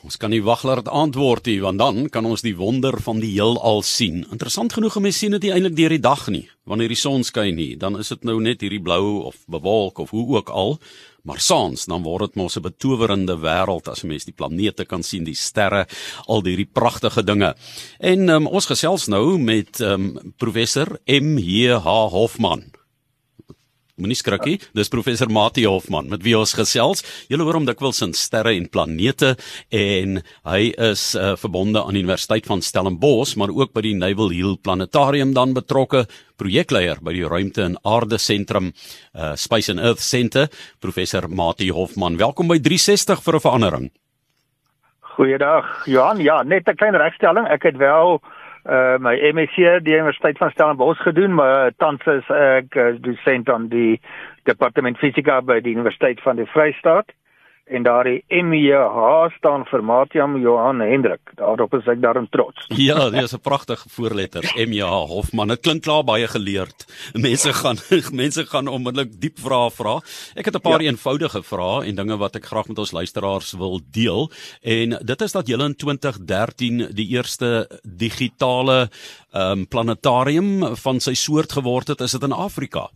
Ons kan nie wag laat dit antwoord nie, want dan kan ons die wonder van die heelal sien. Interessant genoeg mense sien dit eintlik deur die dag nie. Wanneer die son skyn nie, dan is dit nou net hierdie blou of bewolk of hoe ook al. Maar saans dan word dit mos 'n betowerende wêreld as mens die planete kan sien, die sterre, al hierdie pragtige dinge. En um, ons gesels nou met um, professor M H Hofman. Moenie skrikkie, dis professor Mati Hofman met wie ons gesels. Julle hoor hom dikwels in sterre en planete en hy is uh, verbonde aan die Universiteit van Stellenbosch, maar ook by die Naval Hill Planetarium dan betrokke, projekleier by die Ruimte en Aarde Sentrum, uh, Space and Earth Center, professor Mati Hofman. Welkom by 360 vir 'n verandering. Goeiedag, Johan. Ja, net 'n klein regstelling. Ek het wel uh my MSc die Universiteit van Stellenbosch gedoen, maar tans is ek uh, dosent aan die departement fisika by die Universiteit van die Vrystaat en daardie MEH staan vir Matiam Johan Hendrik. Daarop is ek daarom trots. Ja, dit is 'n pragtige voorletter, MEH Hofman. Dit klink klaar baie geleerd. Mense gaan mense gaan onmiddellik diep vrae vra. Ek het 'n paar ja. eenvoudige vrae en dinge wat ek graag met ons luisteraars wil deel. En dit is dat julle in 2013 die eerste digitale um, planetarium van sy soort geword het. Is dit in Afrika?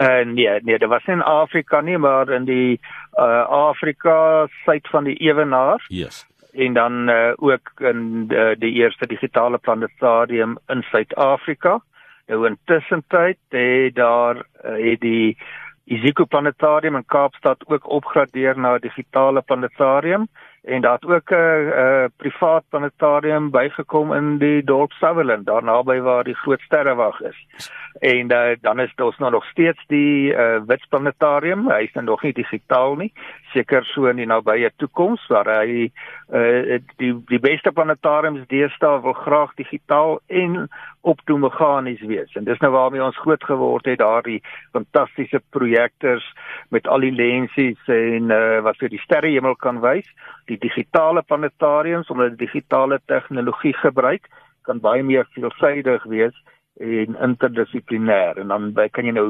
Uh, nee, nee, dit was in Afrika nie, maar in die uh Afrika suid van die Ewenaar. Yes. En dan uh ook in die, die eerste digitale planetarium in Suid-Afrika. Nou intussen tyd het daar uh, het die Isiko Planetarium in Kaapstad ook opgradeer na 'n digitale planetarium en daar het ook 'n uh, uh, privaat planetarium bygekom in die dorp Sutherland daar naby waar die groot sterrewag is. En uh, dan is daar nou nog steeds die uh, Wits Planetarium. Hy is nog nie digitaal nie, seker so in die nabye toekoms waar hy uh, die die beste planetariums deesdae wil graag digitaal en optoe meganies wees. En dis nou waarmee ons groot geword het daardie fantastiese projektors met al die lensies en uh, wat vir die sterrehemel kan wys die digitale planetariums omdat die digitale tegnologie gebruik kan baie meer veelsidig wees en interdissiplinêr en dan kan jy nou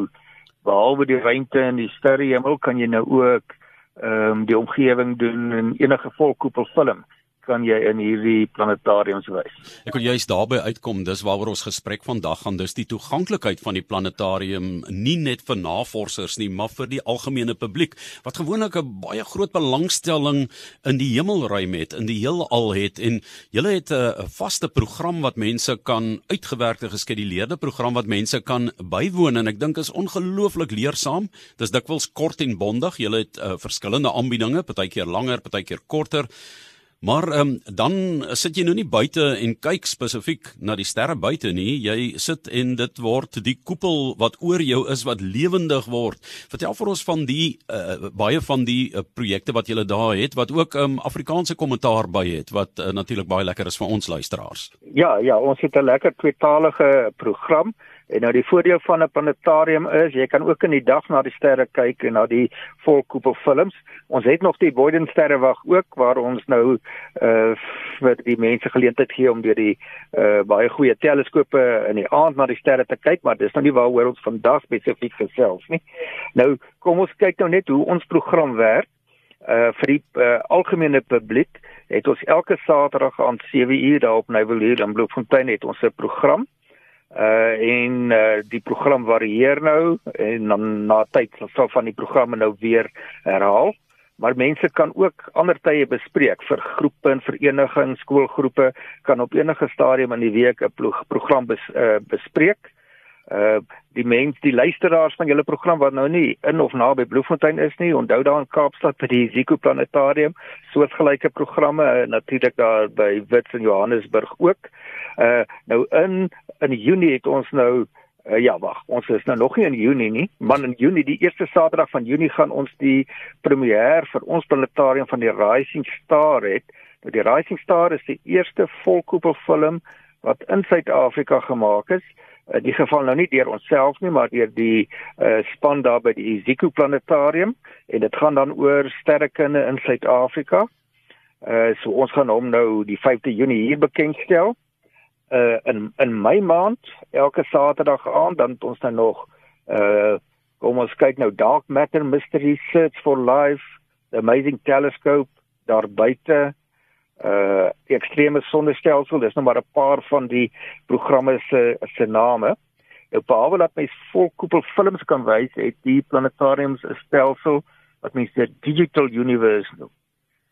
behalwe die ruimte en die sterrehemel kan jy nou ook ehm um, die omgewing doen in enige volkoepel film kan jy in hierdie planetariums wys. Ek wil juist daarby uitkom, dis waaroor ons gesprek vandag gaan, dis die toeganklikheid van die planetarium nie net vir navorsers nie, maar vir die algemene publiek wat gewoonlik 'n baie groot belangstelling in die hemelruim het, in die heelal het en julle het 'n vaste program wat mense kan uitgewerkte geskeduleerde program wat mense kan bywoon en ek dink is ongelooflik leersaam. Dis dikwels kort en bondig. Julle het uh, verskillende aanbiedinge, partykeer langer, partykeer korter. Maar ehm um, dan sit jy nou nie buite en kyk spesifiek na die sterre buite nie. Jy sit en dit word die koepel wat oor jou is wat lewendig word. Vertel vir ons van die uh, baie van die uh, projekte wat jy daar het wat ook ehm um, Afrikaanse kommentaar by het wat uh, natuurlik baie lekker is vir ons luisteraars. Ja, ja, ons het 'n lekker tweetalige program. En nou die voordeel van 'n planetarium is jy kan ook in die dag na die sterre kyk en na die volkoepelfilms. Ons het nog die Boyden sterrewag ook waar ons nou uh vir die mense geleentheid gee om deur die uh baie goeie teleskope in die aand na die sterre te kyk, maar dis nou nie waaroor ons vandag spesifiek gesels nie. Nou kom ons kyk nou net hoe ons program werk. Uh vir die uh, algemene publiek het ons elke Saterdag aan 7:00 daar op Nywerhede in Bloemfontein het ons 'n program uh en uh, die program varieer nou en dan na tyd sal van die programme nou weer herhaal. Maar mense kan ook ander tye bespreek vir groepe en verenigings skoolgroepe kan op enige stadium in die week 'n program bes, uh, bespreek. Uh die mens die luisteraars van julle program wat nou nie in of naby Bloemfontein is nie onthou daar in Kaapstad by die Zico Planetarium soortgelyke programme uh, natuurlik daar by Wits en Johannesburg ook. Uh nou in in Junie het ons nou uh, ja wag ons is nou nog nie in Junie nie maar in Junie die eerste Saterdag van Junie gaan ons die premier vir ons planetarium van die Rising Star het. Nou die Rising Star is die eerste volkoepelfilm wat in Suid-Afrika gemaak is. In uh, die geval nou nie deur onsself nie maar deur die uh, span daar by die Zico Planetarium en dit gaan dan oor sterrekunde in Suid-Afrika. Uh so ons gaan hom nou die 5de Junie hier bekendstel in in my maand elke Saterdag aand dan het ons dan nog uh kom ons kyk nou Dark Matter Mystery Search for Life, The Amazing Telescope daar buite uh ekstreme sonnestelsel. Dis nou maar 'n paar van die programme se se name. Nou behalwe dat mens volkoepelfilms kan wys, het die planetariums 'n stelsel wat mens die digital universe noem.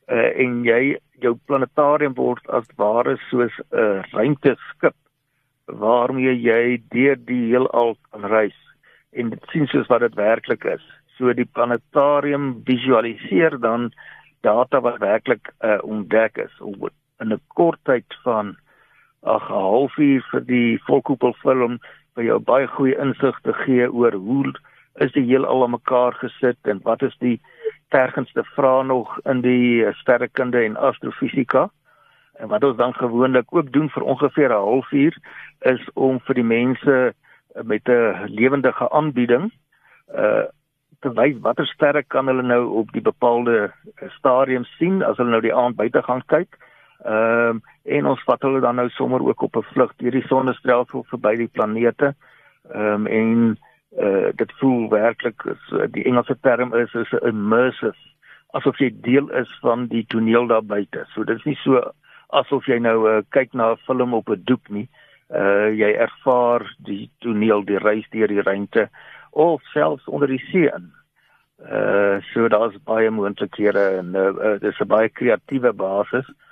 Uh en jy jou planetarium word as ware soos 'n ruimteskip waarmee jy deur die heelal kan reis en dit sien soos wat dit werklik is. So die planetarium visualiseer dan data wat werklik uh, ontdek is in 'n kort tyd van 'n halfuur vir die volkoepelfilm vir jou baie goeie insig te gee oor hoe is die heelal aan mekaar gesit en wat is die tergendste vrae nog in die sterrekunde en astrofisika. En wat ons dan gewoonlik ook doen vir ongeveer 'n halfuur is om vir die mense uh, met 'n lewendige aanbieding uh te wys watter sterre kan hulle nou op die bepaalde uh, stadium sien as hulle nou die aand buite gaan kyk. Ehm um, en ons vat hulle dan nou sommer ook op 'n vlug deur die sonnestelsel verby die planete. Ehm um, en uh dit voel werklik die Engelse term is is immersive asof jy deel is van die toneel daar buite. So dit is nie so asof jy nou uh, kyk na 'n film op 'n doek nie. Uh jy ervaar die toneel, die reis deur die ruimte of selfs onder die see in. Uh so daar's baie moontlikhede en uh, uh, dis 'n baie kreatiewe basis. Uh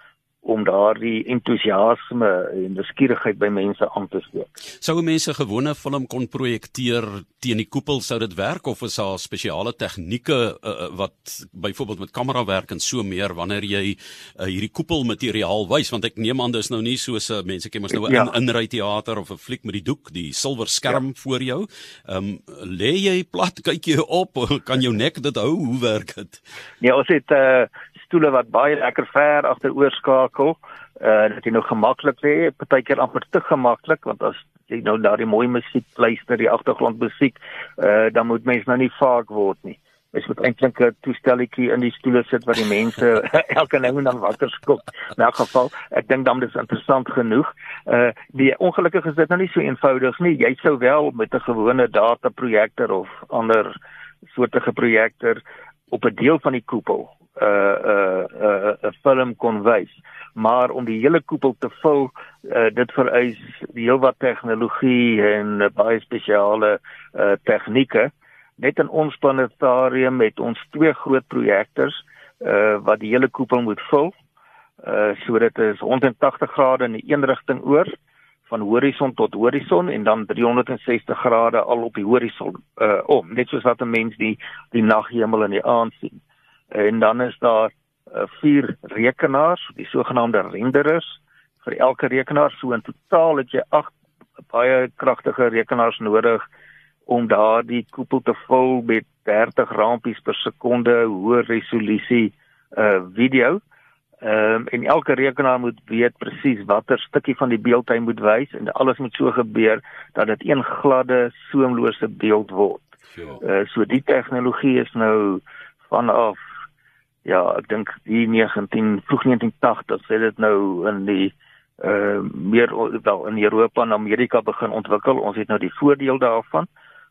om daardie entoesiasme en nuuskierigheid by mense aan te steek. Sou mense gewone film kon projekteer teen die koepel sou dit werk of is daar spesiale tegnieke uh, wat byvoorbeeld met kamera werk en so meer wanneer jy uh, hierdie koepelmateriaal wys want ek neem aan dis nou nie soos uh, mense ken mos nou 'n ja. inry teater of 'n fliek met die doek, die silwer skerm ja. voor jou. Ehm um, lê jy plat, kyk jy op, kan jou nek dit hou, hoe werk dit? Ja, ons het uh stoele wat baie lekker ver agteroor skakel. Uh dit is nou gemaklik lê, partykeer amper te gemaklik want as jy nou daardie mooi musiek luister, die agtergrondmusiek, uh dan moet mens nou nie vaak word nie. Mens moet eintlik 'n toestelletjie in die stoele sit waar die mense elke nou en dan wakker skop. In elk geval, ek dink dan dis interessant genoeg. Uh die ongelukkig is dit nou nie so eenvoudig nie. Jy sou wel met 'n gewone dataprojektor of ander soortige projektor op 'n deel van die koepel uh, 'n uh, 'n uh, film kon wys. Maar om die hele koepel te vul, uh, dit vereis heelwat tegnologie en uh, baie spesiale uh, tegnieke. Net in ons planetarium het ons twee groot projektors uh, wat die hele koepel moet vul. Uh so dit is 180 grade in een rigting oor van horison tot horison en dan 360 grade al op die horison uh om net soos wat 'n mens die die naghemel in die aand sien en dan is daar uh, vier rekenaars, die sogenaamde renderers vir elke rekenaar. So in totaal het jy 8 baie kragtige rekenaars nodig om daardie koepel te vul met 30 rampies per sekonde hoë resolusie uh video. Ehm um, en elke rekenaar moet weet presies watter stukkie van die beeld hy moet wys en alles moet so gebeur dat dit een gladde soemlose beeld word. Uh so die tegnologie is nou vanaf ja, ek dink die 19 vroeg 1980 sê dit nou in die uh meer wel in Europa en Amerika begin ontwikkel. Ons het nou die voordeel daarvan,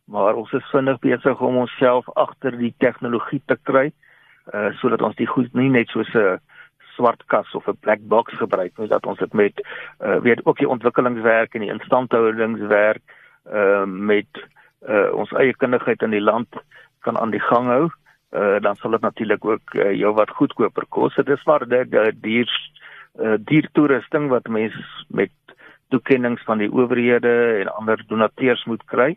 maar ons is vinnig besig om onsself agter die tegnologie te kry uh sodat ons die goed nie net soos 'n swart kas of 'n black box gebruik nie, dat ons dit met uh weet ook die ontwikkelingswerk en die instandhoudingswerk uh met uh ons eie kundigheid in die land kan aan die gang hou uh, dan sal dit natuurlik ook uh, jou wat goedkoper kos. Dit is maar die duur uh, duur toerusting wat mens met toekennings van die owerhede en ander donateurs moet kry.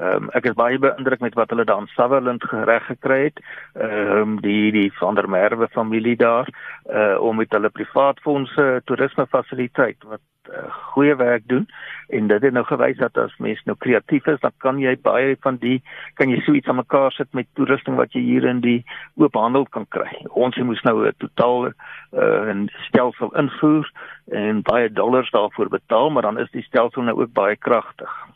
Ehm um, ek is baie beïndruk met wat hulle daar in Sutherland gereg gekry het. Ehm um, die die van der Merwe familie daar uh om met hulle privaat fondse toerisme fasiliteit wat uh, goeie werk doen en dit het nou gewys dat as mens nou kreatief is, dan kan jy baie van die kan jy so iets aan mekaar sit met toerusting wat jy hier in die oop handel kan kry. Ons moet nou 'n totaal uh 'n stelsel invoer en baie dollars daarvoor betaal, maar dan is die stelsel nou ook baie kragtig.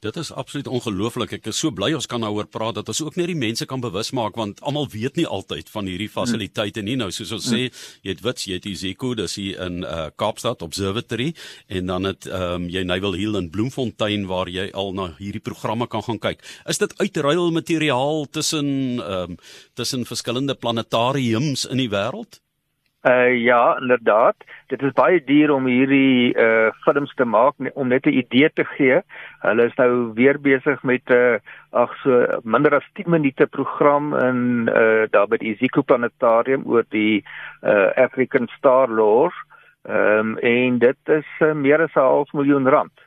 Dit is absoluut ongelooflik. Ek is so bly ons kan daaroor praat dat ons ook net die mense kan bewus maak want almal weet nie altyd van hierdie fasiliteite nie. Nou soos ons sê, jy het wits, jy het Isiko, dis hier in uh, Kaapstad Observatory en dan het ehm um, jy Nyvel Hill in Bloemfontein waar jy al na hierdie programme kan gaan kyk. Is dit uitruil materiaal tussen ehm um, tussen verskillende planetariums in die wêreld? Uh ja, inderdaad. Dit is baie duur om hierdie uh films te maak om net 'n idee te gee. Hulle is nou weer besig met 'n uh, ag so minder as 10 minute program in uh daar by die Iziko Planetarium oor die uh African Star Lore. Ehm um, en dit is uh, meer as 'n half miljoen rand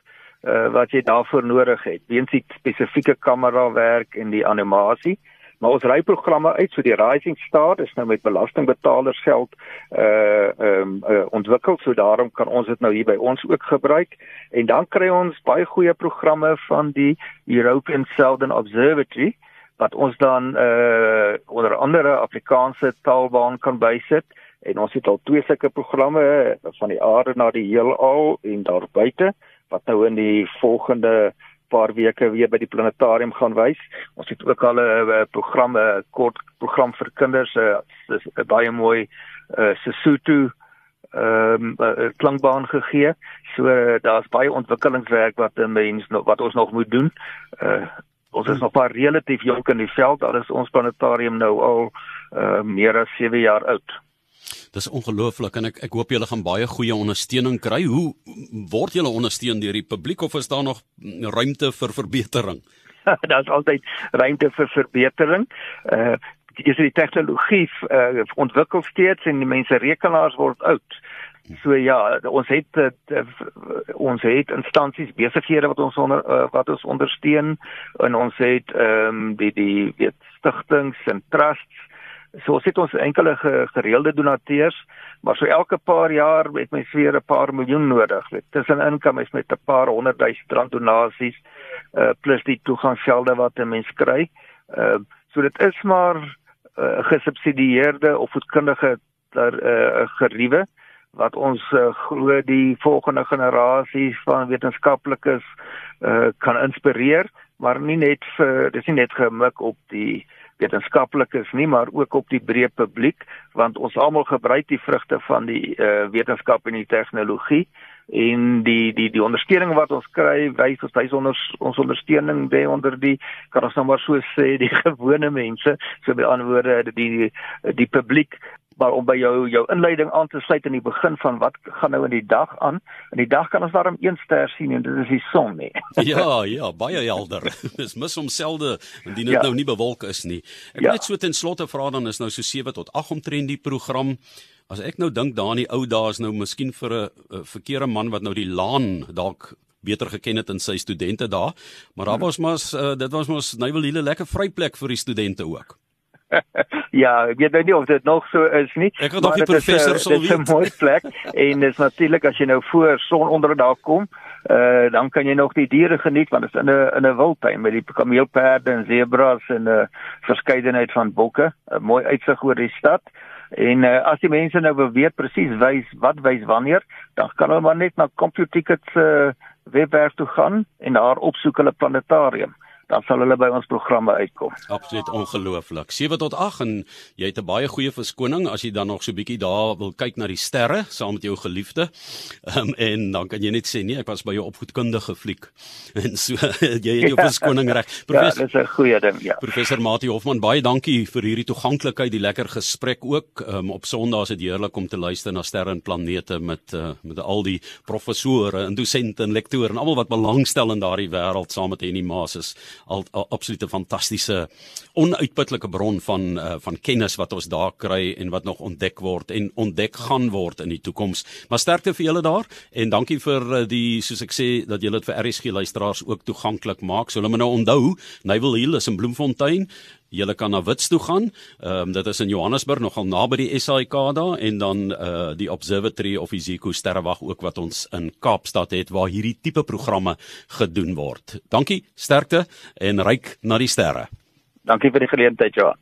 uh wat jy daarvoor nodig het. Weens die spesifieke kamera werk en die animasie. Maar ons ry programme uit so die Rising Star is nou met belastingbetalers geld uh ehm um, uh, ontwikkel so daarom kan ons dit nou hier by ons ook gebruik. En dan kry ons baie goeie programme van die European Southern Observatory wat ons dan uh onder andere Afrikaanse taalbaan kan bysit. En ons het al twee sulke programme van die aarde na die heelal en daar buite wat nou in die volgende paar weke weer by die planetarium gaan wys. Ons het ook al 'n program 'n kort program vir kinders, 'n baie mooi uh, Sesotho ehm um, klankbaan gegee. So uh, daar's baie ontwikkelingswerk wat 'n mens wat ons nog moet doen. Uh, ons is nog maar relatief jonk in die veld. Daar is ons planetarium nou al uh, meer as 7 jaar oud. Dis ongelooflik en ek ek hoop julle gaan baie goeie ondersteuning kry. Hoe word julle ondersteun deur die publiek of is daar nog ruimte vir verbetering? Daar's altyd ruimte vir verbetering. Uh is die tegnologie uh, ontwikkel steeds en die mense rekenaars word oud. So ja, ons het uh, ons het instansies besighede wat ons onder uh, wat ons ondersteun en ons het ehm um, die die weet stigtings en trusts So sit ons enkele gereelde donateurs, maar so elke paar jaar het mens weer 'n paar miljoen nodig. Tussen inkom is met 'n paar honderd duisend rand donasies uh plus die toegangsgelde wat 'n mens kry. Uh so dit is maar uh, gesubsidieerde of voedkundige ter uh geriewe wat ons uh, glo die volgende generasie van wetenskaplikes uh kan inspireer, maar nie net vir dis nie net gemik op die wetenskaplikes nie maar ook op die breë publiek want ons almal gebruik die vrugte van die uh, wetenskap en die tegnologie en die die die ondersteuning wat ons kry wys ons wys onder ons ondersteuning by onder die kan ons nou maar so sê die gewone mense. So by ander woorde die, die publiek maar om by jou jou inleiding aan te sluit in die begin van wat gaan nou in die dag aan. In die dag kan ons daarom een ster sien en dit is die son nie. ja, ja, baie helder. Dis mis homselde indien dit ja. nou nie bewolk is nie. Ek ja. net so ten slotte vra dan is nou so 7 tot 8 omtrent die program. As ek nou dink daar in die ou dae is nou miskien vir 'n verkeerde man wat nou die laan dalk beter geken het in sy studente daar, maar daar was mos uh, dit was mos nou wel 'n lekker vryplek vir die studente ook. ja, ek weet nou nie of dit nog so is nie. Ek het nog die professor sou weet. Dit is 'n mooi plek en dit is natuurlik as jy nou voor son onder daar kom, uh dan kan jy nog die diere geniet want dit is in 'n in 'n wildtuin met die kameelperde en zebras en 'n uh, verskeidenheid van bokke, 'n mooi uitsig oor die stad. En uh, as die mense nou weet presies wys wat wys wanneer, dan kan hulle maar net na CompuTickets uh, webwerf toe gaan en daar opsoek hulle planetarium dan sal hulle by ons programme uitkom. Absoluut ongelooflik. 7 tot 8 en jy het 'n baie goeie verskoning as jy dan nog so bietjie daar wil kyk na die sterre saam met jou geliefde. Ehm um, en dan kan jy net sê nee, ek was by jou opvoedkundige fliek. En so jy het jou ja. verskoning reg. Professor Ja, dis 'n goeie ding, ja. Professor Mati Hofman, baie dankie vir hierdie toeganklikheid, die lekker gesprek ook. Ehm um, op Sondae is dit heerlik om te luister na sterre en planete met uh, met al die professore en dosente en lektore en almal wat belangstel in daardie wêreld saam met Henny Maas is al, al absolute fantastiese onuitputlike bron van uh, van kennis wat ons daar kry en wat nog ontdek word en ontdek gaan word in die toekoms. Maar sterkte vir julle daar en dankie vir uh, die soos ek sê dat julle dit vir RSG luisteraars ook toeganklik maak. So hulle moet nou onthou, Nyvel Hill is in Bloemfontein. Julle kan na Wits toe gaan. Ehm um, dit is in Johannesburg nogal naby die SAIK daar en dan eh uh, die Observatory of Iziko sterrewag ook wat ons in Kaapstad het waar hierdie tipe programme gedoen word. Dankie, sterkte en ryk na die sterre. Dankie vir die geleentheid, Johan.